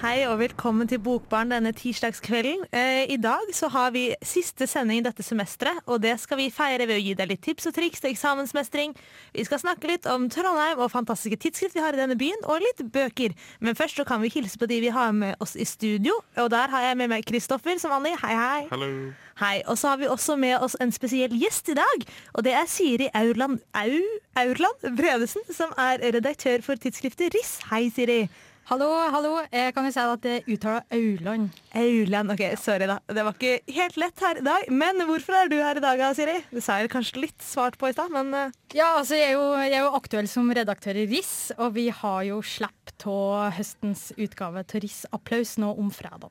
Hei og velkommen til Bokbarn denne tirsdagskvelden. Eh, I dag så har vi siste sending dette semesteret, og det skal vi feire ved å gi deg litt tips og triks til eksamensmestring. Vi skal snakke litt om Trondheim og fantastiske tidsskrift vi har i denne byen, og litt bøker. Men først så kan vi hilse på de vi har med oss i studio, og der har jeg med meg Kristoffer som vanlig. Hei, hei. Hallo. Hei, Og så har vi også med oss en spesiell gjest i dag, og det er Siri Aurland, Au, Aurland Bredesen, som er redaktør for tidsskriftet RIS. Hei, Siri. Hallo, hallo. Jeg kan jo si at det uttaler Auland. Auland. Ok, sorry da. Det var ikke helt lett her i dag. Men hvorfor er du her i dag, Siri? Det sa jeg kanskje litt svart på i stad, men uh... Ja, altså jeg er, jo, jeg er jo aktuell som redaktør i RIS, og vi har jo slipp av høstens utgave til RIS Applaus nå om fredag.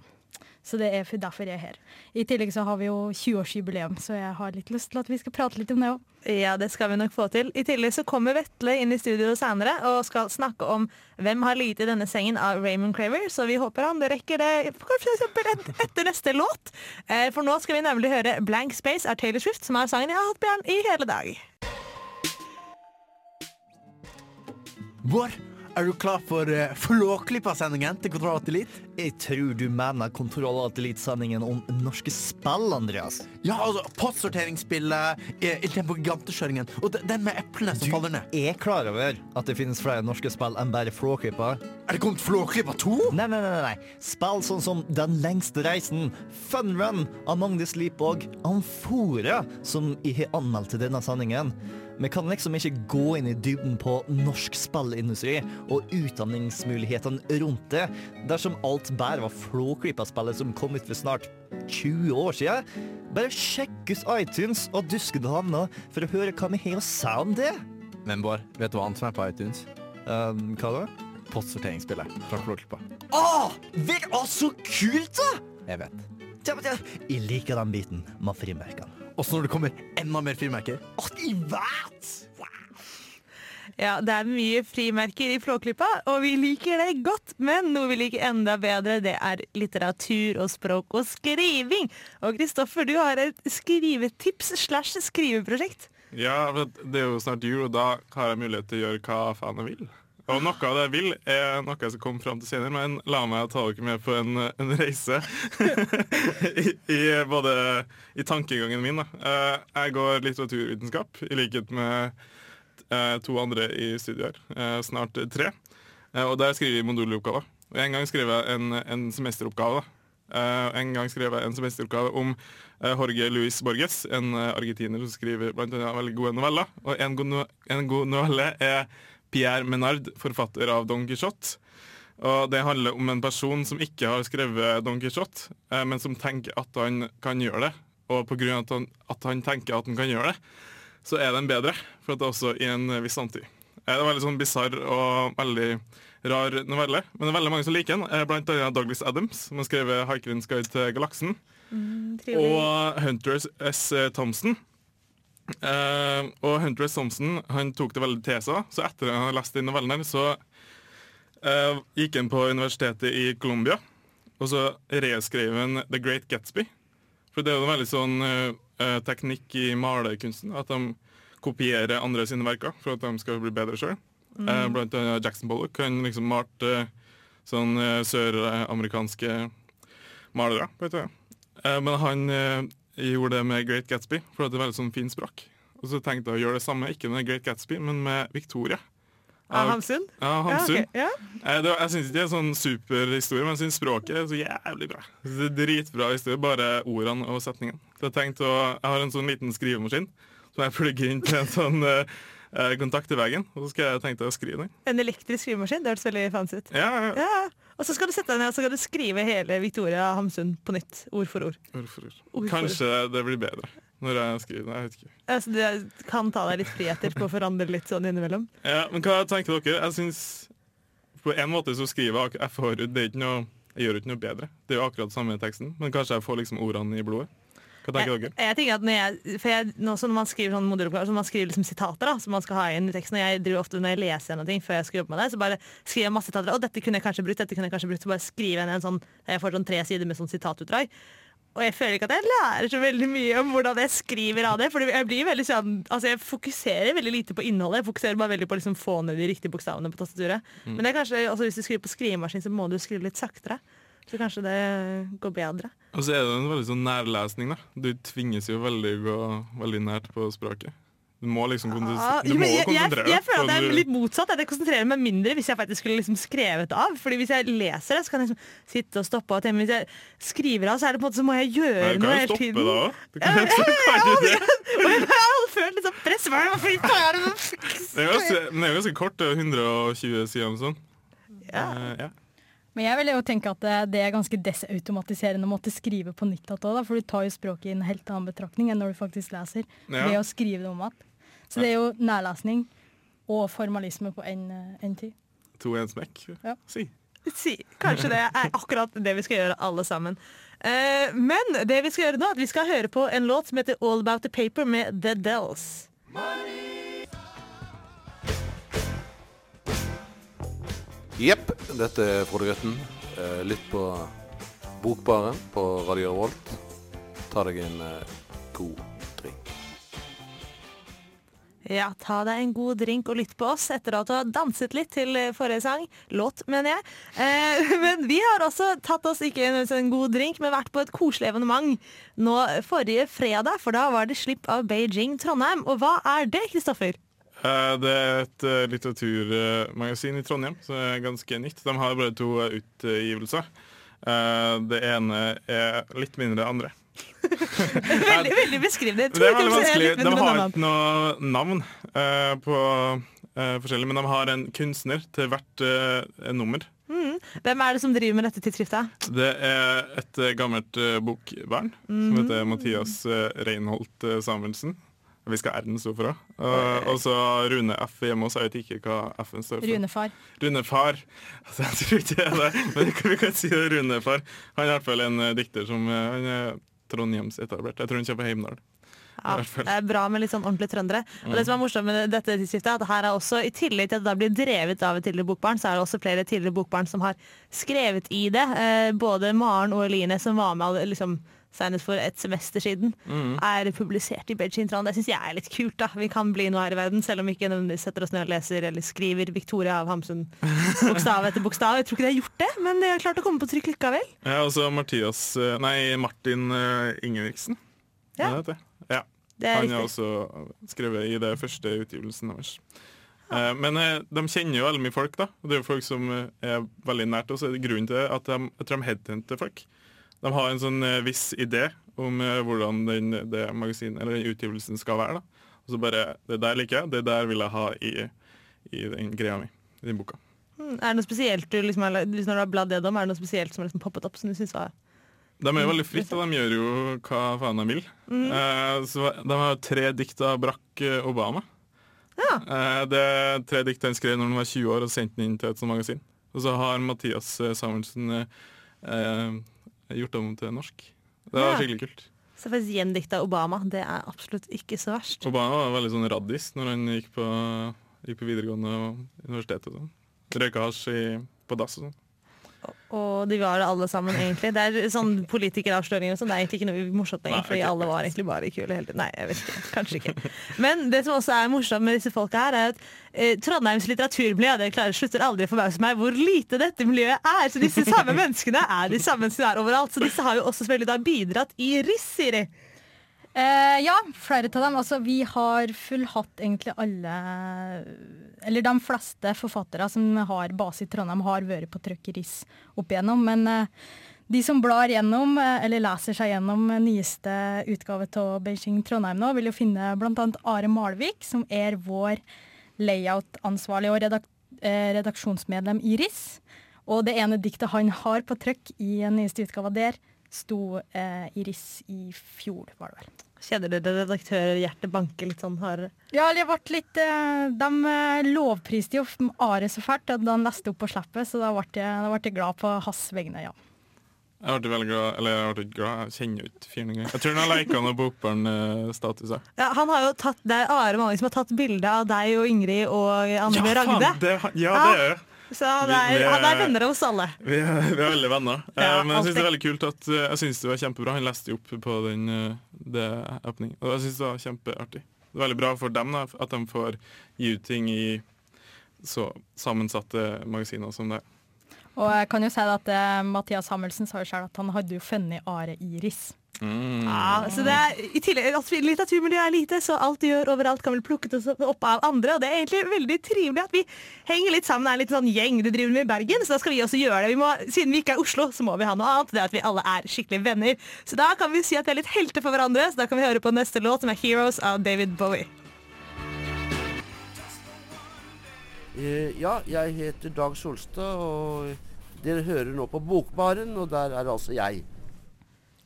Så det er derfor jeg er her. I tillegg så har vi jo 20-årsjubileum, så jeg har litt lyst til at vi skal prate litt om det òg. Ja, det skal vi nok få til. I tillegg så kommer Vetle inn i studio senere og skal snakke om Hvem har ligget i denne sengen av Raymond Craver, så vi håper han rekker det kanskje etter neste låt. Eh, for nå skal vi nemlig høre Blank Space av Taylor Swift, som er sangen jeg har hatt på hjernen i hele dag. Vår er du klar for uh, Flåklypa-sendingen til Kontroll Atelit? Jeg tror du mener Kontroll og Elite-sendingen om norske spill, Andreas. Ja, altså postsorteringsspillet, uh, på Giganteskjøringen og den med eplene som du faller ned. Du er klar over at det finnes flere norske spill enn bare Flåklypa? Er det kommet Flåklypa 2? Nei, nei, nei, nei. Spill sånn som Den lengste reisen, Fun Run, Among the Sleep og Amfora, som jeg har anmeldt til denne sendingen. Vi kan liksom ikke gå inn i dybden på norsk spillindustri og utdanningsmulighetene rundt det, dersom alt bare var Flåklypa-spillet som kom ut for snart 20 år siden. Bare sjekk ut iTunes og Duskede havner for å høre hva vi har å si om det. Men Bård, vet du hva annet som er på iTunes? Um, hva da? Postsorteringsspillet fra Flåklypa. Å! Det er så kult, da! Jeg vet. Jeg liker den biten med frimerkene. Også når det kommer enda mer frimerker. Ja, det er mye frimerker i Flåklypa, og vi liker det godt. Men noe vi liker enda bedre, det er litteratur og språk og skriving. Og Kristoffer, du har et skrivetips slash skriveprosjekt. Ja, det er jo snart jul, og da har jeg mulighet til å gjøre hva faen jeg vil. Og noe av det jeg vil, er noe jeg skal komme fram til senere, men la meg ta dere med på en, en reise. I, I, både i tankegangen min. Da. Eh, jeg går litteraturvitenskap, i likhet med eh, to andre i studio her. Eh, snart tre. Og der skriver vi moduloppgaver. Og En gang skrev jeg en, en semesteroppgave. Da. En gang skrev jeg en semesteroppgave om Jorge Luis Borges, en argentiner som skriver blant annet veldig gode noveller. Og en god, no en god novelle er Pierre Menard, forfatter av Don Quijote. Og Det handler om en person som ikke har skrevet Don Quijote, men som tenker at han kan gjøre det. Og pga. At, han, at han tenker at han kan gjøre det, så er den bedre. For det er også i en viss samtid. Det er veldig sånn bisarr og veldig rar novelle, men det er veldig mange som liker den. Blant annet Douglas Adams, som har skrevet 'Haikerens guide til galaksen'. Mm, og Hunter S. Thompson, Uh, og Hunter S. Thompson han tok det veldig til seg. Så etter at han hadde lest den novellen, her, så uh, gikk han på universitetet i Colombia. Og så reskrev han The Great Gatsby. For det er jo en veldig sånn uh, teknikk i malerkunsten. At de kopierer andre sine verker for at de skal bli bedre sjøl. Mm. blant annet Jackson Pollock han liksom malte sånn søramerikanske malere. men han jeg gjorde det med Great Gatsby, for det er veldig sånn fin språk. Og så tenkte jeg å gjøre det samme, ikke med Great Gatsby, men med Victoria. Av Hamsun? Ja, Hamsun. Ja, okay. ja. Jeg, det, jeg syns ikke det er en sånn superhistorie, men jeg syns språket er så jævlig bra. Det er Dritbra historie, bare ordene og setningen. Så jeg, å, jeg har en sånn liten skrivemaskin som jeg plugger inn til en sånn uh, kontakt i veggen. Og så skal jeg tenke å skrive den. En elektrisk skrivemaskin? Det hørtes veldig fancy ut. Ja, ja. ja. Og så skal du sette deg ned og så skal du skrive hele Victoria Hamsun på nytt. Ord for ord. Ord for ord. ord Kanskje for ord. det blir bedre når jeg skriver. Jeg vet ikke. Altså, du kan ta deg litt friheter på å forandre litt sånn innimellom. Ja, Men hva tenker dere? Jeg synes På en måte så skriver jeg FH-Rud. Det er ikke noe jeg gjør ikke noe bedre. Det er jo akkurat samme teksten, men kanskje jeg får liksom ordene i blodet. Hva tenker jeg, dere? jeg tenker at når, jeg, for jeg, når man skriver sånn moduloppgaver, så man skriver liksom sitater da, som man skal ha inn i teksten, og jeg driver ofte når jeg leser noe før jeg skal jobbe med det, så bare skriver jeg masse sitater, og dette kunne jeg kanskje brukt, dette kunne jeg kanskje brukt, så bare skriver jeg ned en sånn, jeg får sånn tre sider med sånn sitatutdrag. Og jeg føler ikke at jeg lærer så veldig mye om hvordan jeg skriver av det. For jeg blir veldig sånn, altså jeg fokuserer veldig lite på innholdet. Jeg fokuserer bare veldig på å liksom få ned de riktige bokstavene på tastaturet. Mm. Men det er kanskje, altså hvis du skriver på skrivemaskin, så må du skrive litt saktere. Så kanskje det går bedre. Og så er det en veldig sånn nærlesning. da Du tvinges jo veldig veldig nært på språket. Du må liksom konsentrere jo, men jeg, jeg, deg, jeg føler at det er litt motsatt. At jeg konsentrerer meg mindre hvis jeg faktisk skulle liksom skrevet av. Fordi hvis jeg leser det, så kan jeg liksom sitte og stoppe. av hvis jeg skriver av, så er det på en måte så må jeg gjøre noe hele tiden. Du kan, jo stoppe da det. Og jeg har følt litt sånn press. Hva er det men det er jo ganske kort. Det er 120 sider eller sånn. Ja. Uh, ja. Men jeg vil jo tenke at det, det er ganske desautomatiserende å måtte skrive på nytt igjen for du tar jo språket i en helt annen betraktning enn når du faktisk leser. Ja. Ved å skrive det om igjen. Så det er jo nærlesning og formalisme på en, en tid. To i en smekk. Ja. Si. Si. Kanskje det er akkurat det vi skal gjøre alle sammen. Eh, men det vi skal gjøre nå, at vi skal høre på en låt som heter All About The Paper med The Dells. Jepp, dette er Frode Grøtten. Eh, Lytt på Bokbaren på Radio Revolt. Ta deg en eh, god drink. Ja, ta deg en god drink og lytt på oss etter at du har danset litt til eh, forrige sang. Låt, mener jeg. Eh, men vi har også tatt oss ikke en, god drink, men vært på et koselig evenement nå forrige fredag, for da var det slipp av Beijing Trondheim. Og hva er det, Kristoffer? Eh, Det er et eh, litteraturmagasin i Trondheim som er ganske nytt. De har bare to eh, utgivelser. Det ene er litt mindre enn det andre. Veldig, veldig beskrivende. Det er veldig vanskelig. De har ikke noe navn på forskjellig, men de har en kunstner til hvert nummer. nummer. Hvem er det som driver med dette tidsskriftet? Det er et gammelt bokvern mm. som heter Mathias Reinholt Samuelsen. Vi skal R-en stå for, da. Og og så Rune F hjemme hos. Jeg vet ikke hva F-en står for. Runefar. Runefar. Altså, jeg tror ikke det er det, men vi kan, si det. Runefar. Han er i hvert fall en eh, dikter som eh, han er trondhjemsetablert. Jeg tror han kommer fra Heimdal. Ja, det er bra med litt sånn ordentlige trøndere. Og det som er morsomt med dette tidsskiftet, er at her er også, i tillegg til at det blir drevet av et tidligere bokbarn, så er det også flere tidligere bokbarn som har skrevet i det. Eh, både Maren og Eline, som var med liksom, senest for et semester siden, er publisert i Beijing-tran. Det syns jeg er litt kult. da. Vi kan bli noe her i verden, selv om vi ikke nødvendigvis setter oss ned og leser eller skriver Victoria av Hamsun bokstav etter bokstav. Jeg tror ikke de har gjort det, men de har klart å komme på trykk likevel. Ja, og så Mathias eh, Martin eh, Ingebrigtsen. Ja. Det det? Ja. Det er Han har også skrevet i det første utgivelsen deres. Eh, Men de kjenner jo veldig mye folk, da. Det er jo folk som er veldig nært oss. Grunnen til at de, jeg de headhunter folk. De har en sånn eh, viss idé om eh, hvordan den, det magasinet, eller den utgivelsen skal være. da. Og så bare Det der liker jeg, det der vil jeg ha i, i den greia mi. I den boka. Mm, Er det noe spesielt liksom, har- hvis når du har bladd gjennom, er det noe spesielt som har liksom poppet opp som du synes var De er jo veldig fritt, og de gjør jo hva faen de vil. Eh, så de har tre dikt av Barack eh, Obama. Ja. Eh, det er tre dikt han skrev når han var 20 år og sendte den inn til et sånt magasin. Og så har Mathias eh, Samuelsen eh, eh, gjort om til norsk. Det var Ja. skikkelig kult. Så faktisk gjendikta Obama. Det er absolutt ikke så verst. Obama var veldig sånn raddis når han gikk på, gikk på videregående og universitet og sånn. Røyka hasj på dass og sånn. Og de var alle sammen, egentlig. Det er sånn politikeravsløringer og sånn. Det er egentlig ikke noe morsomt lenger, fordi alle var egentlig bare kule hele. Nei, jeg vet ikke. Kanskje ikke. Men det som også er morsomt med disse folka her, er at eh, Trondheims litteraturmiljø det klarer, slutter aldri å forbause meg hvor lite dette miljøet er. Så disse samme menneskene er de samme som er overalt. Så disse har jo også selvfølgelig da bidratt i Riss, sier de. Eh, ja, flere av dem. Altså, vi har fullhatt egentlig alle Eller de fleste forfattere som har base i Trondheim, har vært på trykk i RIS opp igjennom. Men eh, de som blar gjennom, eh, eller leser seg gjennom eh, nyeste utgave av Beijing Trondheim nå, vil jo finne bl.a. Are Malvik, som er vår layout-ansvarlig og redak eh, redaksjonsmedlem i RIS. Og det ene diktet han har på trykk i nyeste utgave der, sto eh, i riss i fjor, var det vel. Kjenner dere redaktørhjertet banke litt sånn hardere? Ja, det ble litt eh, De eh, lovpriste jo Are så fælt at han leste opp på slappet, så da ble jeg, da ble jeg glad på hans vegne, ja. Jeg ble veldig glad, eller jeg ble ikke glad, jeg kjenner jo ikke fyren engang. Jeg tror han har lika på Bokbarn-statuser. Ja, han har jo tatt, det er Are Malling som har tatt bilde av deg og Ingrid og Anne B. Ragde. det, ja, det er det. Så han er, er- han er venner av oss alle. Vi er, vi er veldig venner. Eh, Ja, men jeg synes det er veldig kult at eh, Jeg synes det var kjempebra. Han leste jo opp på den eh, det happening. Og jeg syns det var kjempeartig. Det er veldig bra for dem da, at de får gi ut ting i så sammensatte magasiner som det. Og jeg kan jo si at uh, Mathias Hammelsen sa jo selv at han hadde jo funnet Are Iris. Mm. Ja, så det er, I tillegg at litteraturmiljøet er lite, så alt du gjør overalt kan bli plukket opp av andre. Og det er egentlig veldig trivelig at vi henger litt sammen, er en liten sånn gjeng du driver med i Bergen. Så da skal vi også gjøre det. Vi må, siden vi ikke er Oslo, så må vi ha noe annet. Det er at vi alle er skikkelig venner. Så da kan vi si at vi er litt helter for hverandre. Så da kan vi høre på neste låt, som er 'Heroes' av David Bowie. Ja, jeg heter Dag Solstad, og dere hører nå på Bokbaren, og der er altså jeg.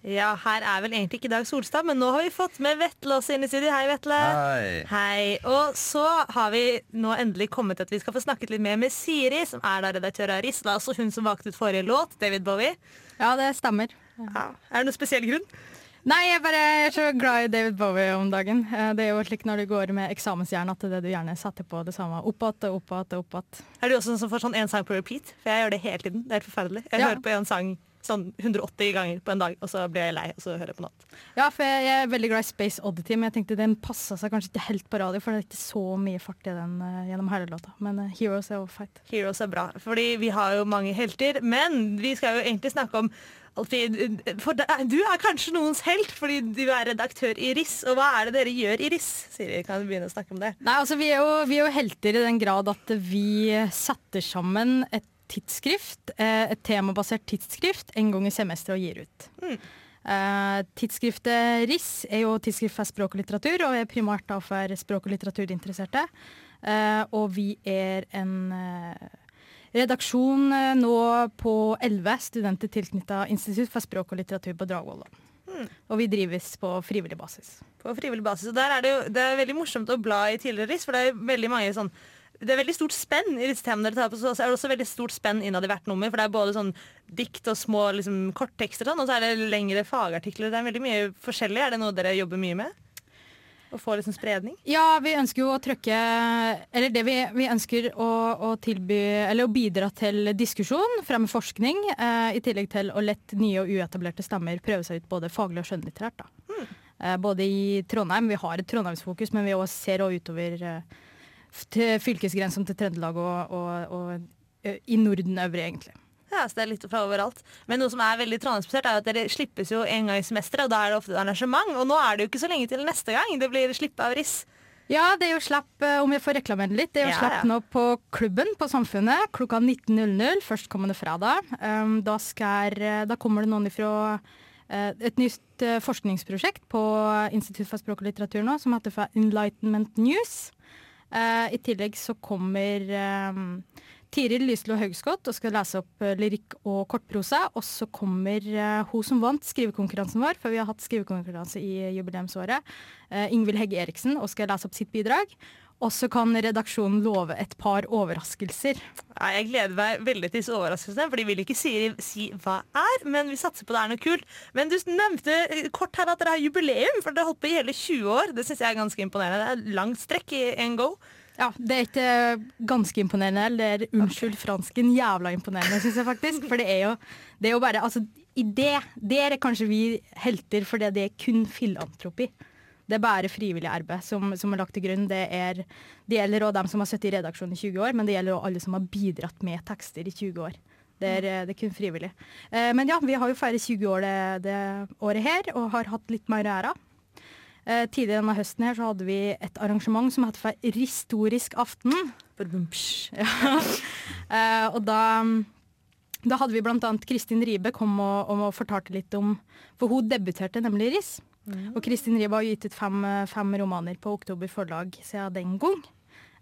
Ja, her er vel egentlig ikke Dag Solstad, men nå har vi fått med Vetle også inn i studio. Hei, Vetle. Hei. Hei. Og så har vi nå endelig kommet til at vi skal få snakket litt mer med Siri, som er da redaktør av Risla, også hun som valgte ut forrige låt, David Bowie. Ja, det stemmer. Ja. Er det noen spesiell grunn? Nei, jeg bare er så glad i David Bowie om dagen. Eh, Det er jo slik når du går med eksamensjern at det du gjerne setter på det samme. Opp igjen og opp igjen og opp igjen. Er du også sånn som får sånn én sang på repeat? For jeg gjør det hele tiden. Det er helt forferdelig. Jeg Ja. hører på en sang sånn 180 ganger på en dag, og så blir jeg lei, og så hører jeg på natt. Ja, for jeg jeg er veldig glad i Space Oddity, men jeg tenkte den passa seg kanskje ikke helt på radio, for det er ikke så mye fart i den uh, gjennom hele låta. Men uh, Heroes er feit. Heroes er bra, fordi vi har jo mange helter, men vi skal jo egentlig snakke om Alfrid, for da- du er kanskje noens helt, fordi du er redaktør i RIS. Og hva er det dere gjør i RIS? Siri, kan du begynne å snakke om det? Nei, altså vi er, jo, vi er jo helter i den grad at vi setter sammen et tidsskrift, eh, et temabasert tidsskrift, en gang i semesteret og gir ut. Eh, tidsskriftet RIS er jo tidsskrift for språk og litteratur, og er primært da for språk- og litteraturinteresserte. Eh, og vi er en redaksjon nå på elleve studenter tilknytta Institutt for språk og litteratur på Dragvoll. Mm. Og vi drives på frivillig basis. På frivillig basis. Og der er det, jo, det er veldig morsomt å bla i tidligere RIS, for det er veldig mange sånn det er veldig stort spenn i disse temaene dere tar på, så er det også veldig stort spenn innad i hvert nummer. For det er både sånn dikt og små liksom, korttekster, og sånn, og så er det lengre fagartikler. Det er veldig mye forskjellig. Er det noe dere jobber mye med? Å få liksom spredning? Ja, vi ønsker jo å trykke Eller det vi, vi ønsker å, å tilby Eller å bidra til diskusjon, fremme forskning, eh, i tillegg til å lett nye og uetablerte stemmer prøve seg ut både faglig og skjønnlitterært. da. Eh, både i Trondheim, vi har et trondheimsfokus, men vi også ser også utover eh, til fylkesgrensen til Trøndelag og, og, og eh, i Norden øvrig, egentlig. Ja, så det er litt fra overalt. Men noe som er veldig trondheimsbasert, er at dere slippes jo en gang i semesteret, og da er det ofte et arrangement. Og nå er det jo ikke så lenge til neste gang det blir slippe av riss. Ja, det er jo slapp, eh, om jeg får reklamere litt, det er jo Ja, slapp ja. nå på klubben på Samfunnet klokka 19.00 førstkommende fredag. Um, da, skal, eh, da kommer det noen ifra et nytt forskningsprosjekt på Institutt for språk og litteratur nå, som heter for Enlightenment News. Eh, I tillegg så kommer um, Tiril Lyslo Haugskott og skal lese opp eh, lyrikk og kortprosa. Og så kommer eh, hun som vant skrivekonkurransen vår, for vi har hatt skrivekonkurranse i jubileumsåret. Ingvild Hegge Eriksen og skal lese opp sitt bidrag. Og så kan redaksjonen love et par overraskelser. Ja, jeg gleder meg veldig til disse overraskelsene, for de vil ikke si, si hva er, men vi satser på det er noe kult. Men du nevnte eh, kort her at dere har jubileum, for dere har holdt på i hele 20 år. Det syns jeg er ganske imponerende. Det er langt strekk i en go. Ja, Det er ikke ganske imponerende, eller det er unnskyld fransken, jævla imponerende, syns jeg faktisk. For det er jo, det er jo bare Altså, i det, der er kanskje vi helter, for det er kun filantropi. Det er bare frivillig arbeid som, som er lagt til grunn. Det, er, det gjelder også dem som har sittet i redaksjonen i 20 år, men det gjelder også alle som har bidratt med tekster i 20 år. Det er, det er kun frivillig. Eh, men ja, vi har jo feiret 20 år det, det året her, og har hatt litt mer æra. Eh, tidligere denne høsten her så hadde vi et arrangement som het for Ristorisk aften. Ja. Eh, og da, da hadde vi annet Kristin Ribe kom og, og fortalte litt om For hun debuterte nemlig i RIS. Og Kristin Riba har gitt ut fem, fem romaner på Oktober forlag siden den gang.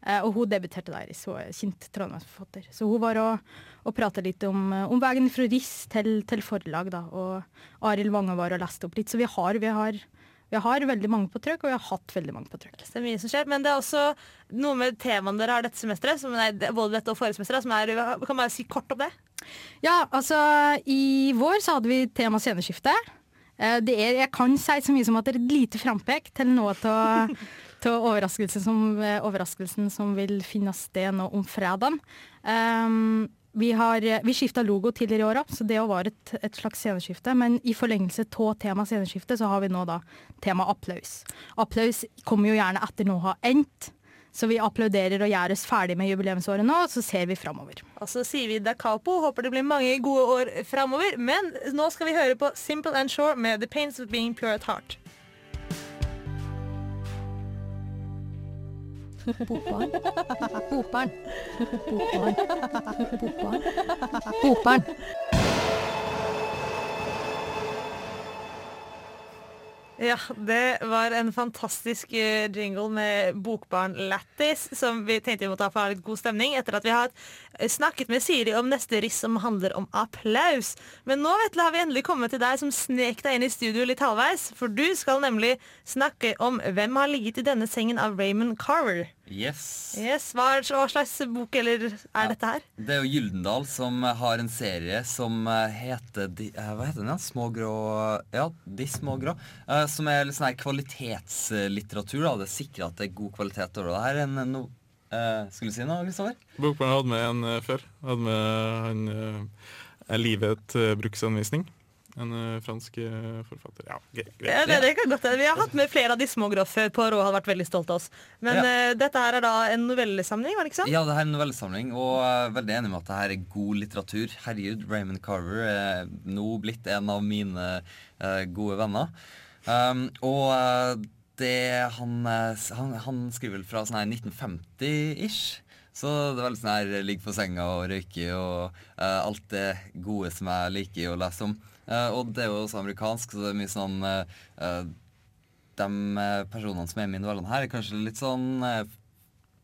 Eh, og hun debuterte der er kjent trondheimsforfatter. Så hun var og, og prata litt om, om veien fra RIS til, til forlag, da. Og Arild Wange var og leste opp litt. Så vi har, vi har, vi har veldig mange på trykk, og vi har hatt veldig mange på trykk. Det er mye som skjer, men det er også noe med temaene dere har dette semesteret, som nei, både dette og forrige semester, som er Kan bare si kort om det? Ja, altså i vår så hadde vi tema sceneskifte. Eh, Det er, jeg kan si så mye som at det er et lite frampek til noe av overraskelsen, som, eh, overraskelsen som vil finne sted nå om fredagen. Um, vi har, vi skifta logo tidligere i år òg, så det var et, et slags sceneskifte. Men i forlengelse av tema sceneskifte, så har vi nå da tema applaus. Applaus kommer jo gjerne etter noe har endt. Så vi applauderer og gjør oss ferdig med jubileumsåret nå, og så ser vi framover. Og så sier vi da capo. Håper det blir mange gode år framover. Men nå skal vi høre på Simple and Sure med The Pains of Being Pure at Heart. Bokbarn. Bokbarn. Bokbarn. Bokbarn. Bokbarn. Ja, det var en fantastisk eh, jingle med Bokbarn Lattis, som vi tenkte vi måtte ha for å ha litt god stemning, etter at vi har eh, snakket med Siri om neste riss som handler om applaus. Men nå Vetle, har vi endelig kommet til deg som snek deg inn i studio litt halvveis, for du skal nemlig snakke om Hvem har ligget i denne sengen av Raymond Carver. Yes. Yes, hva, hva slags bok eller er dette her? Det er jo Gyldendal som har en serie som eh, heter de, eh, Hva heter den? Ja? Små grå Ja, De små grå. Uh, som er litt sånn her kvalitetslitteratur. da Det sikrer at det er god kvalitet over det. Her er en no, uh, Skulle du si noe, Kristoffer? Bokbarn hadde med en uh, før. Hadde med han uh, Livet uh, bruksanvisning. En eh, fransk eh, forfatter. Ja, greit. Ja, det, det kan godt hende. Vi har hatt med flere av de små grå før på hadde vært veldig stolt av oss. Men Ja. uh, dette her er da en novellesamling, var det ikke sant? Ja, det her er en novellesamling, og er veldig enig med at det her er god litteratur. Herregud, Raymond Carver er nå blitt en av mine uh, gode venner. Um, og det han, han, han skriver vel fra sånn her 1950-ish. Så det er veldig sånn her ligge på senga og røyke og alt det gode som jeg liker å lese om. Eh, og det er jo også amerikansk, så det er mye sånn eh, eh, De personene som er med i novellene her, er kanskje litt sånn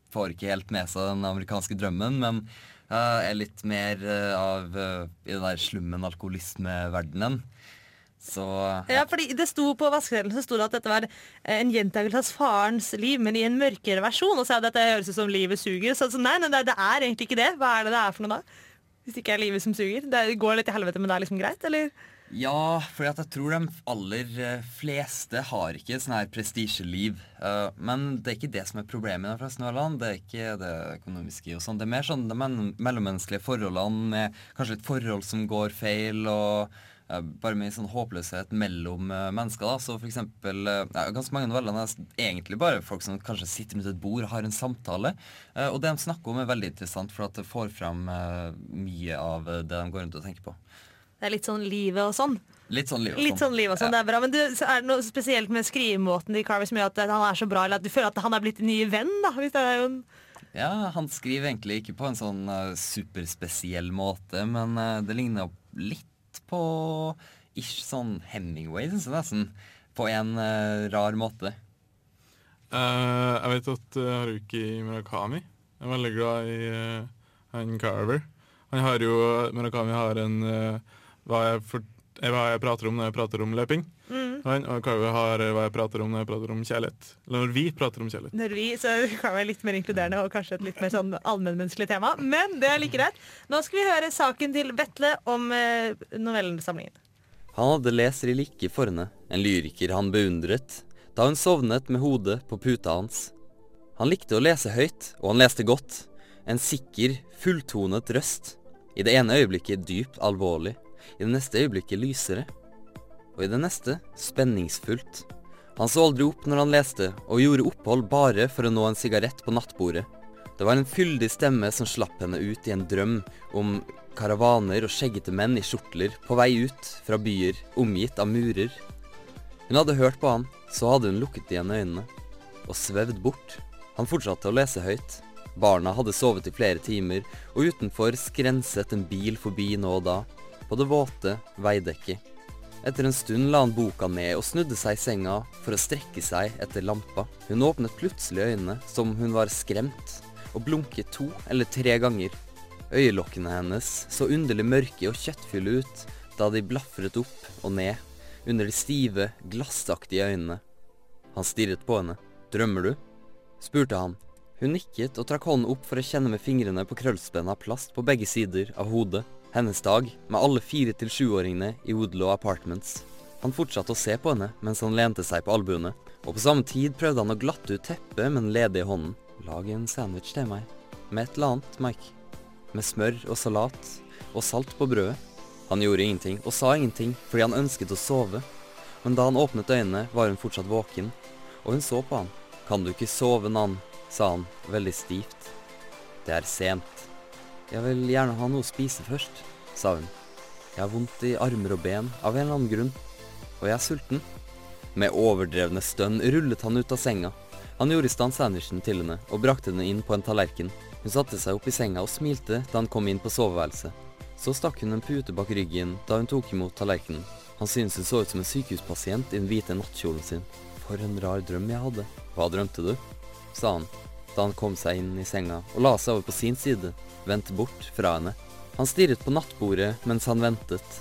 får ikke helt med seg den amerikanske drømmen, men er litt mer av i den der slummen alkoholismeverdenen. Så Ja, fordi Det sto på vaskeseddelen så sto det at dette var en gjentakelse av farens liv, men i en mørkere versjon. Og så at dette høres ut som livet suger. Så, så nei, nei, det er egentlig ikke det. Hva er det det er for noe da? Hvis det ikke er livet som suger. Det går litt i helvete, men det er liksom greit, eller? Ja, for jeg tror de aller eh, fleste har ikke sånn her prestisjeliv. Eh, men det er ikke det som er problemet fleste land. Det er ikke det økonomiske og sånn. Det er mer sånn de mellommenneskelige forholdene med kanskje et forhold som går feil, og bare mye sånn håpløshet mellom eh, mennesker. da, så for eksempel, eh, ja, Ganske mange noveller er egentlig bare folk som kanskje sitter rundt et bord og har en samtale. eh, og det de snakker om, er veldig interessant, for at det får frem eh, mye av eh, det de går rundt og tenker på. Det er litt sånn livet og sånn. Litt sånn liv og sånn. Litt sånn liv og sånn, det er bra. Men du, er det noe spesielt med skrivemåten til Carver som gjør at han er så bra, eller at du føler at han er blitt en ny venn? da? Hvis det er jo en Ja, han skriver egentlig ikke på en sånn eh, superspesiell måte, men eh, det ligner litt på ish sånn Hemingway, syns jeg nesten. På en uh, rar måte. Uh, jeg vet at uh, Haruki Murakami er veldig glad i uh, han Carver. Han har jo Murakami har en hva, jeg for, hva jeg prater om når jeg prater om løping. Mm. og Carver har hva jeg prater om når jeg prater om kjærlighet. Eller når vi prater om kjærlighet. Når vi, så kan være litt mer inkluderende og kanskje et litt mer sånn allmennmenneskelig tema. Men det er like greit. Nå skal vi høre saken til Vetle om eh, novellesamlingen. Han hadde leser i like for henne, en lyriker han beundret, da hun sovnet med hodet på puta hans. Han likte å lese høyt, og han leste godt. En sikker, fulltonet røst. I det ene øyeblikket dypt alvorlig, i det neste øyeblikket lysere. Og i det neste spenningsfullt. Han så aldri opp når han leste, og gjorde opphold bare for å nå en sigarett på nattbordet. Det var en fyldig stemme som slapp henne ut i en drøm om karavaner og skjeggete menn i skjortler på vei ut fra byer omgitt av murer. Hun hadde hørt på han, så hadde hun lukket igjen øynene og svevd bort. Han fortsatte å lese høyt. Barna hadde sovet i flere timer, og utenfor skrenset en bil forbi nå og da, på det våte veidekket. Etter en stund la han boka ned og snudde seg i senga for å strekke seg etter lampa. Hun åpnet plutselig øynene som hun var skremt, og blunket to eller tre ganger. Øyelokkene hennes så underlig mørke og kjøttfulle ut da de blafret opp og ned under de stive, glassaktige øynene. Han stirret på henne. Drømmer du? spurte han. Hun nikket og trakk hånden opp for å kjenne med fingrene på krøllspennet av plast på begge sider av hodet. Hennes dag med alle fire til sjuåringene i Woodlow Apartments. Han fortsatte å se på henne mens han lente seg på albuene, og på samme tid prøvde han å glatte ut teppet med den ledige hånden. Lag en sandwich til meg. Med et eller annet, Mike. Med smør og salat og salt på brødet. Han gjorde ingenting og sa ingenting fordi han ønsket å sove. Men da han åpnet øynene, var hun fortsatt våken, og hun så på han. Kan du ikke sove, Nan? sa han, veldig stivt. Det er sent. Jeg vil gjerne ha noe å spise først, sa hun. Jeg har vondt i armer og ben av en eller annen grunn, og jeg er sulten. Med overdrevne stønn rullet han ut av senga. Han gjorde i stand sandwichen til henne og brakte den inn på en tallerken. Hun satte seg opp i senga og smilte da han kom inn på soveværelset. Så stakk hun en pute bak ryggen da hun tok imot tallerkenen. Han syntes hun så ut som en sykehuspasient i den hvite nattkjolen sin. For en rar drøm jeg hadde. Hva drømte du? sa han da han kom seg inn i senga og la seg over på sin side, vendt bort fra henne. Han stirret på nattbordet mens han ventet.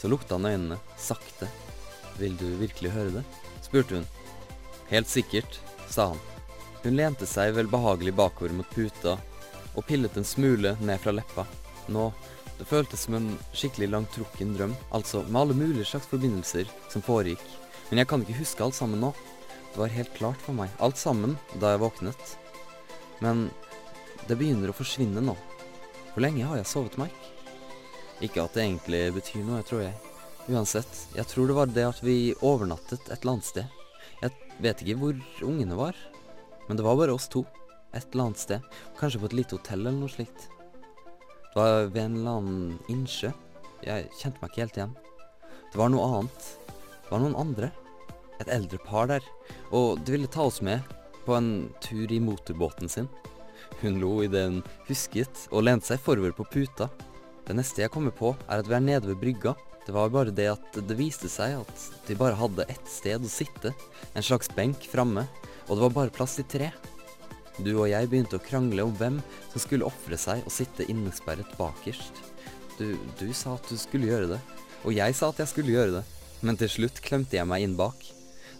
Så lukta han øynene, sakte. Vil du virkelig høre det? spurte hun. Helt sikkert, sa han. Hun lente seg velbehagelig bakover mot puta og pillet en smule ned fra leppa. Nå, det føltes som en skikkelig langtrukken drøm, altså med alle mulige slags forbindelser som foregikk. Men jeg kan ikke huske alt sammen nå. Det var helt klart for meg, alt sammen, da jeg våknet. Men det begynner å forsvinne nå. Hvor lenge har jeg sovet, Mike? Ikke at det egentlig betyr noe, tror jeg. Uansett, jeg tror det var det at vi overnattet et eller annet sted. Jeg vet ikke hvor ungene var, men det var bare oss to. Et eller annet sted. Kanskje på et lite hotell eller noe slikt. Det var ved en eller annen innsjø. Jeg kjente meg ikke helt igjen. Det var noe annet. Det var noen andre. Et eldre par der. Og de ville ta oss med på en tur i motorbåten sin. Hun lo idet hun husket og lente seg forover på puta. Det neste jeg kommer på, er at vi er nede ved brygga. Det var bare det at det viste seg at de bare hadde ett sted å sitte. En slags benk framme, og det var bare plass til tre. Du og jeg begynte å krangle om hvem som skulle ofre seg og sitte innesperret bakerst. Du, du sa at du skulle gjøre det, og jeg sa at jeg skulle gjøre det. Men til slutt klemte jeg meg inn bak.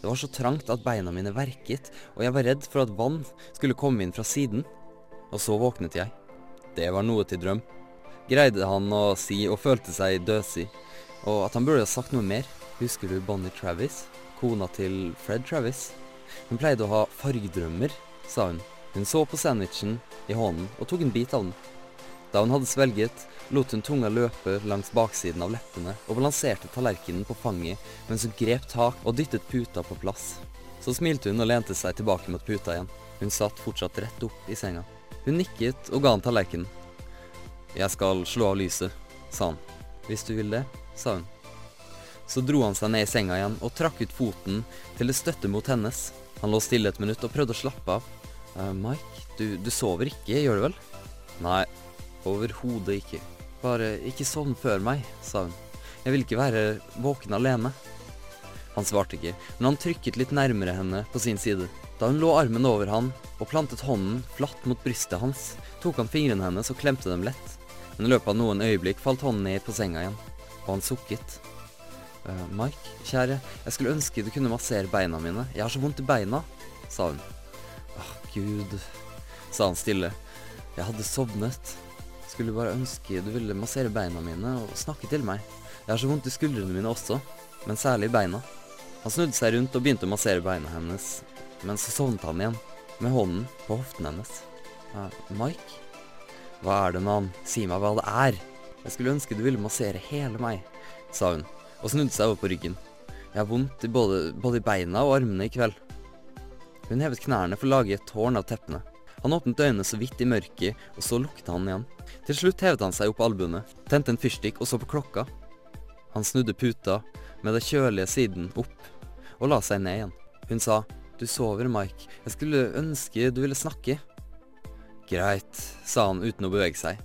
Det var så trangt at beina mine verket, og jeg var redd for at vann skulle komme inn fra siden. Og så våknet jeg. Det var noe til drøm. Greide han å si og følte seg døsig. Og at han burde ha sagt noe mer. Husker du Bonnie Travis? Kona til Fred Travis? Hun pleide å ha fargedrømmer, sa hun. Hun så på sandwichen i hånden og tok en bit av den. Da hun hadde svelget, lot hun tunga løpe langs baksiden av leppene og balanserte tallerkenen på fanget mens hun grep tak og dyttet puta på plass. Så smilte hun og lente seg tilbake mot puta igjen. Hun satt fortsatt rett opp i senga. Hun nikket og ga han tallerkenen. Jeg skal slå av lyset, sa han. Hvis du vil det, sa hun. Så dro han seg ned i senga igjen og trakk ut foten til det støtte mot hennes. Han lå stille et minutt og prøvde å slappe av. Uh, Mike, du, du sover ikke, gjør du vel? Nei, overhodet ikke. Bare ikke sovn før meg, sa hun. Jeg vil ikke være våken alene. Han svarte ikke, men han trykket litt nærmere henne på sin side. Da hun lå armen over han og plantet hånden flatt mot brystet hans, tok han fingrene hennes og klemte dem lett. Men i løpet av noen øyeblikk falt hånden ned på senga igjen, og han sukket. «Eh, Mike, kjære, jeg skulle ønske du kunne massere beina mine. Jeg har så vondt i beina, sa hun. Åh, gud, sa han stille. Jeg hadde sovnet. Skulle bare ønske du ville massere beina mine og snakke til meg. Jeg har så vondt i skuldrene mine også, men særlig i beina. Han snudde seg rundt og begynte å massere beina hennes, men så sovnet han igjen, med hånden på hoften hennes. Uh, Mike? Hva er det mann? Si meg hva det er. Jeg skulle ønske du ville massere hele meg, sa hun, og snudde seg over på ryggen. Jeg har vondt i både, både i beina og armene i kveld. Hun hevet knærne for å lage et tårn av teppene. Han åpnet øynene så vidt i mørket, og så lukket han igjen. Til slutt hevet han seg opp albuene, tente en fyrstikk og så på klokka. Han snudde puta med den kjølige siden opp, og la seg ned igjen. Hun sa, du sover, Mike, jeg skulle ønske du ville snakke. Greit, sa han uten å bevege seg.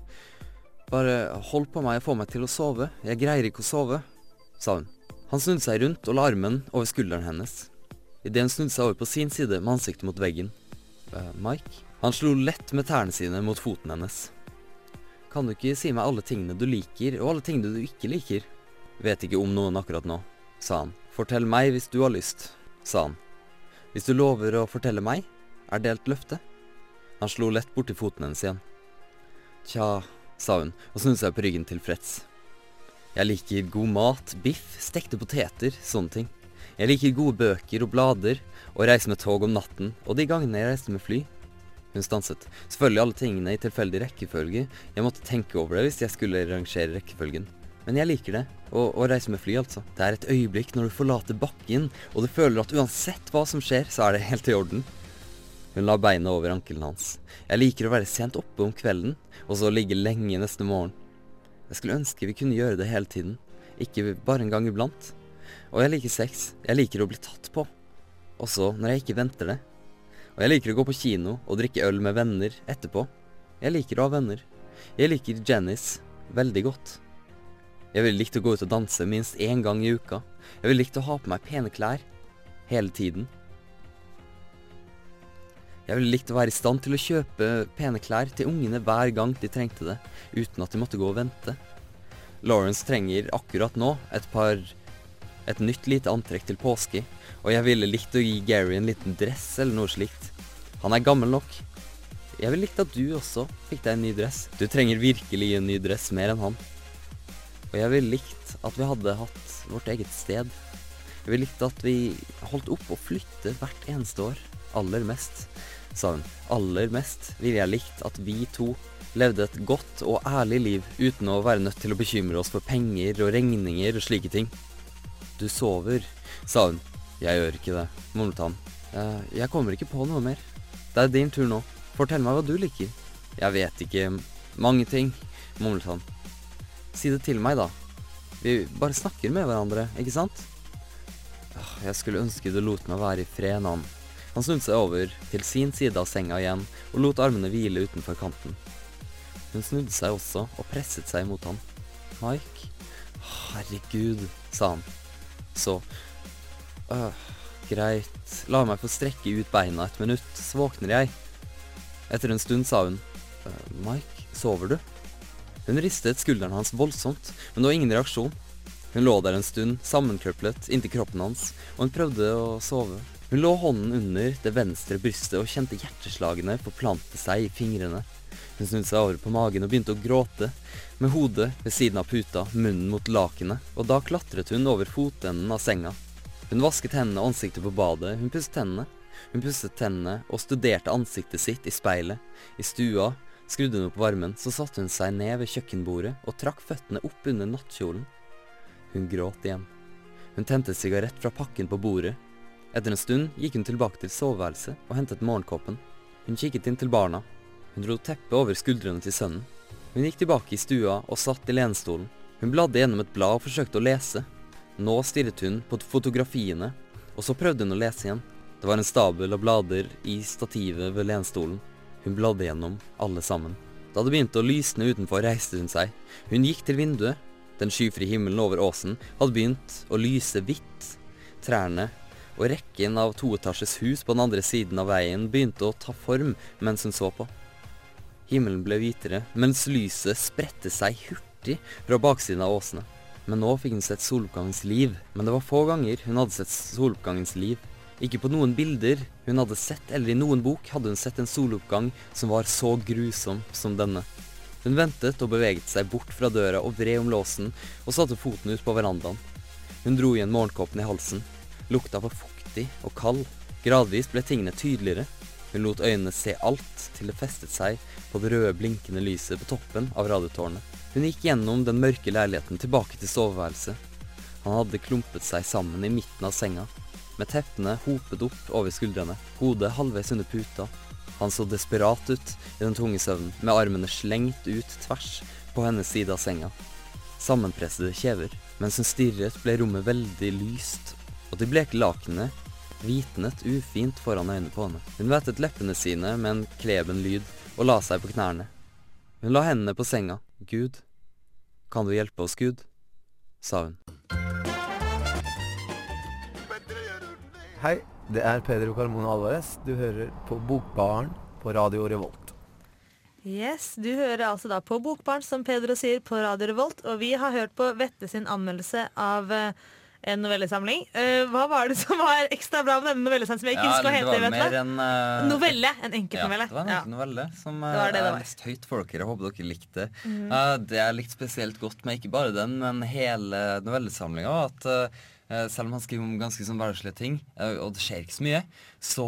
Bare hold på meg og få meg til å sove, jeg greier ikke å sove, sa hun. Han snudde seg rundt og la armen over skulderen hennes. Idet hun snudde seg over på sin side med ansiktet mot veggen. Uh, Mike? Han slo lett med tærne sine mot foten hennes. Kan du ikke si meg alle tingene du liker, og alle tingene du ikke liker? Vet ikke om noen akkurat nå, sa han. Fortell meg hvis du har lyst, sa han. Hvis du lover å fortelle meg, er det et løfte? Han slo lett borti foten hennes igjen. Tja, sa hun og snudde seg på ryggen tilfreds. Jeg liker god mat, biff, stekte poteter, sånne ting. Jeg liker gode bøker og blader, og reise med tog om natten, og de gangene jeg reiste med fly. Hun stanset. Selvfølgelig alle tingene i tilfeldig rekkefølge. Jeg måtte tenke over det hvis jeg skulle rangere rekkefølgen. Men jeg liker det. Å, reise med fly, altså. Det er et øyeblikk når du forlater bakken, og du føler at uansett hva som skjer, så er det helt i orden. Hun la beina over ankelen hans. Jeg liker å være sent oppe om kvelden, og så ligge lenge neste morgen. Jeg skulle ønske vi kunne gjøre det hele tiden, ikke bare en gang iblant. Og jeg liker sex. Jeg liker å bli tatt på. Også når jeg ikke venter det. Og jeg liker å gå på kino og drikke øl med venner etterpå. Jeg liker å ha venner. Jeg liker Janice veldig godt. Jeg ville likt å gå ut og danse minst én gang i uka. Jeg ville likt å ha på meg pene klær. Hele tiden. Jeg ville likt å være i stand til å kjøpe pene klær til ungene hver gang de trengte det, uten at de måtte gå og vente. Lawrence trenger akkurat nå et par et nytt lite antrekk til påske, og jeg ville likt å gi Gary en liten dress eller noe slikt. Han er gammel nok. Jeg ville likt at du også fikk deg en ny dress. Du trenger virkelig en ny dress mer enn han. Og jeg ville likt at vi hadde hatt vårt eget sted. Jeg ville likt at vi holdt opp å flytte hvert eneste år. Aller mest, sa hun. Aller mest ville jeg likt at vi to levde et godt og ærlig liv uten å være nødt til å bekymre oss for penger og regninger og slike ting. Du sover, sa hun. Jeg gjør ikke det, mumlet han. «Eh, Jeg kommer ikke på noe mer. Det er din tur nå. Fortell meg hva du liker. Jeg vet ikke. Mange ting, mumlet han. Si det til meg, da. Vi bare snakker med hverandre, ikke sant? Jeg skulle ønske du lot meg være i fred, han. Han snudde seg over til sin side av senga igjen og lot armene hvile utenfor kanten. Hun snudde seg også og presset seg mot han. Mike? Herregud, sa han. Så øh, Greit, la meg få strekke ut beina et minutt, så våkner jeg. Etter en stund sa hun. «Øh, Mike, sover du? Hun ristet skulderen hans voldsomt, men det var ingen reaksjon. Hun lå der en stund, sammenkrøplet inntil kroppen hans, og hun prøvde å sove. Hun lå hånden under det venstre brystet og kjente hjerteslagene forplante seg i fingrene. Hun snudde seg over på magen og begynte å gråte, med hodet ved siden av puta, munnen mot lakenet, og da klatret hun over fotenden av senga. Hun vasket hendene og ansiktet på badet, hun pusset tennene. Hun pusset tennene og studerte ansiktet sitt i speilet. I stua skrudde hun opp varmen, så satte hun seg ned ved kjøkkenbordet og trakk føttene opp under nattkjolen. Hun gråt igjen. Hun tente sigarett fra pakken på bordet. Etter en stund gikk hun tilbake til soveværelset og hentet morgenkoppen. Hun kikket inn til barna. Hun dro teppet over skuldrene til sønnen. Hun gikk tilbake i stua og satt i lenestolen. Hun bladde gjennom et blad og forsøkte å lese. Nå stirret hun på fotografiene, og så prøvde hun å lese igjen. Det var en stabel av blader i stativet ved lenstolen. Hun bladde gjennom alle sammen. Da det begynte å lysne utenfor, reiste hun seg. Hun gikk til vinduet. Den skyfrie himmelen over åsen hadde begynt å lyse hvitt. Trærne og rekken av toetasjes hus på den andre siden av veien begynte å ta form mens hun så på. Himmelen ble hvitere, mens lyset spredte seg hurtig fra baksiden av åsene. Men nå fikk hun sett soloppgangens liv. Men det var få ganger hun hadde sett soloppgangens liv. Ikke på noen bilder hun hadde sett, eller i noen bok hadde hun sett en soloppgang som var så grusom som denne. Hun ventet og beveget seg bort fra døra og vred om låsen, og satte foten ut på verandaen. Hun dro igjen morgenkoppen i halsen. Lukta var fuktig og kald. Gradvis ble tingene tydeligere. Hun lot øynene se alt til det festet seg på det røde, blinkende lyset på toppen av radiotårnet. Hun gikk gjennom den mørke leiligheten tilbake til soveværelset. Han hadde klumpet seg sammen i midten av senga, med teppene hopet opp over skuldrene, hodet halvveis under puta. Han så desperat ut i den tunge søvnen, med armene slengt ut tvers på hennes side av senga. Sammenpressede kjever. Mens hun stirret, ble rommet veldig lyst, og de bleke lakenene hvitnet ufint foran øynene på henne. Hun vettet leppene sine med en kleben lyd og la seg på knærne. Hun la hendene på senga. Gud, kan du hjelpe oss, Gud? sa hun. Hei, det er Pedro Carmona Alvarez. Du hører på Bokbaren på Radio Revolt. Yes, Du hører altså da på Bokbarn, som Pedro sier, på Radio Revolt. Og vi har hørt på Vette sin anmeldelse av eh, en novellesamling. Uh, hva var det som var ekstra bra med denne novellesamlingen som jeg ikke Ja, husker hva heter? vet du? en uh, Novelle. En enkeltnovelle. Ja, det var en Ja. enkel novelle som uh, det det er lest høyt for dere. Jeg håper dere likte det. Mm. Det jeg likte spesielt godt med ikke bare den, men hele novellesamlinga, at selv om han skriver om ganske sånn hverdagslige ting, og det skjer ikke så mye, så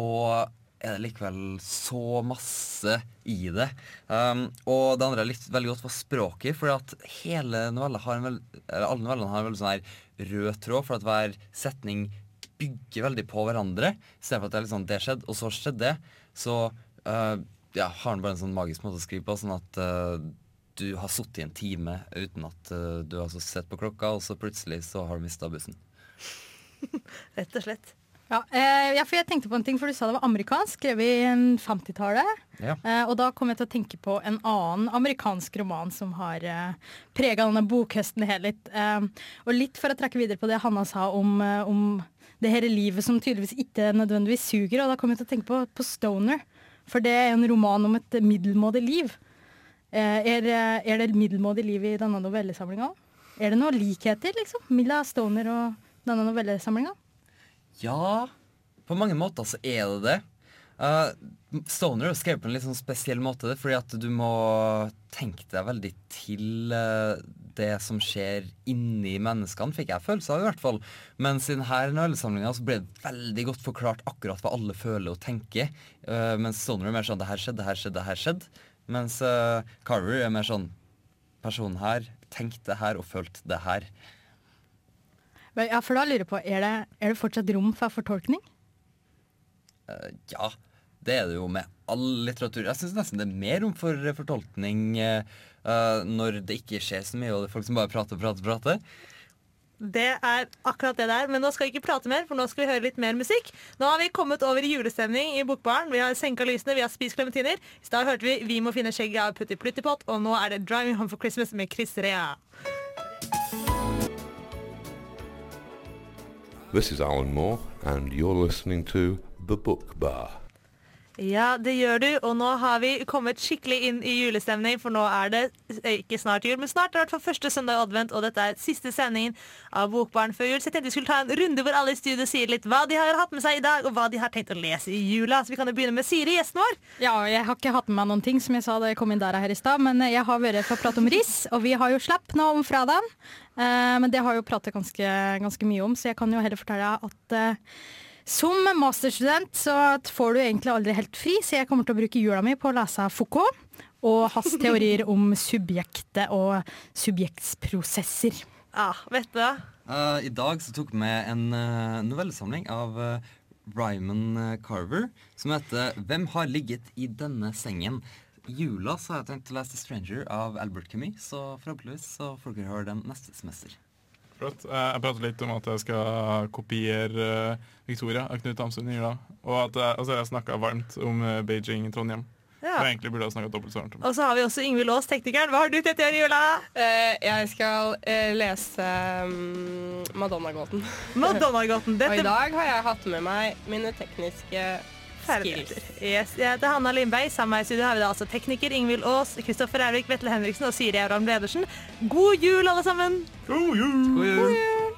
er det likevel så masse i det. Um, og det andre jeg likte veldig godt, var språket. For at hele har en veld, alle novellene har en veldig sånn her rød tråd, for at hver setning bygger veldig på hverandre. I stedet for at det er litt sånn det skjedde, og så skjedde det. Så uh, ja, har han bare en sånn magisk måte å skrive på, sånn at uh, du har sittet i en time uten at uh, du har sett på klokka, og så plutselig så har du mista bussen. Rett og slett. Ja, eh, ja, for jeg tenkte på en ting, for du sa det var amerikansk, skrevet i 50-tallet. Ja. Eh, og da kom jeg til å tenke på en annen amerikansk roman som har eh, prega denne bokhøsten helt litt. Eh, og litt for å trekke videre på det Hanna sa om, eh, om det her livet som tydeligvis ikke nødvendigvis suger. Og da kom jeg til å tenke på, på Stoner. For det er en roman om et middelmådig liv. Eh, er, det- er det middelmådig liv i denne novellesamlinga? Er det noen likheter, liksom? Milla Stoner og denne novellesamlinga? Ja, på mange måter så er det det. Uh, Stoner er skrevet på en litt sånn spesiell måte, fordi at du må tenke deg veldig til uh, det som skjer inni menneskene, fikk jeg følelse av i hvert fall. Mens i denne novellesamlinga så ble det veldig godt forklart akkurat hva alle føler og tenker. Uh, mens Stoner er mer sånn det her skjedde, det her skjedde, det her skjedde. Mens uh, Carver er mer sånn personen her tenkte her og følte det her. Men Ja, for da lurer jeg på, er det, er det fortsatt rom for fortolkning? Uh, ja, det er det jo med all litteratur. Jeg syns nesten det er mer rom for eh, fortolkning eh, eh, når det ikke skjer så mye, og det er folk som bare prater og prater. og prater. Det er akkurat det der. Men nå skal vi ikke prate mer, for nå skal vi høre litt mer musikk. Nå har vi kommet over i julestemning i Bokbaren. Vi har senka lysene, vi har spist klementiner. I stad hørte vi 'Vi må finne skjegget av Putti Pluttipott', og nå er det 'Driving Home for Christmas' med Chris Rea. This is Alan Moore, and you're listening to The Book Bar. Ja, det gjør du, og nå har vi kommet skikkelig inn i julestemning, for nå er det eh, ikke snart jul, men snart er det hvert første søndag i advent, og dette er siste sendingen av Bokbarn før jul. Så jeg tenkte vi skulle ta en runde hvor alle i studio sier litt hva de har hatt med seg i dag, og hva de har tenkt å lese i jula. Så vi kan jo begynne med Siri, gjesten vår. Ja, jeg har ikke hatt med meg noen ting, som jeg sa da jeg kom inn der her i stad. Men jeg har vært for å prate om riss, og vi har jo slapp nå om fredagen. Eh, men det har jo pratet ganske, ganske mye om, så jeg kan jo heller fortelle at eh, som masterstudent så får du egentlig aldri helt fri, så jeg kommer til å bruke jula mi på å lese Foucault og hans teorier om subjektet og subjektsprosesser. Ja, vet du hva? Eh, I dag så tok vi med en uh, novellesamling av uh, Ryman eh, Carver som heter 'Hvem har ligget i denne sengen?' I jula så har jeg tenkt å lese 'The Stranger' av Albert Camus, så forhåpentligvis så får dere høre den neste semester. Flott. Eh, Jeg prater litt om at jeg skal kopiere eh, Victoria av Knut Hamsun i jula. Og at jeg, altså jeg snakka varmt om eh, Beijing i Trondheim. Ja. Og egentlig burde jeg snakka dobbelt så varmt om Og så har vi også Yngvild Aas, teknikeren. Hva har du tenkt å gjøre i jula? Uh, jeg skal uh, lese um, Madonna-gåten. Madonna-gåten. Og i dag har jeg hatt med meg mine tekniske. Skills. Yes, jeg heter Hanna Lindberg. Sammen med i studio har vi da altså tekniker Ingvild Aas, Kristoffer Ervik, Vetle Henriksen og Siri Abraham Bredersen. God jul, alle sammen! God jul! God jul! God jul!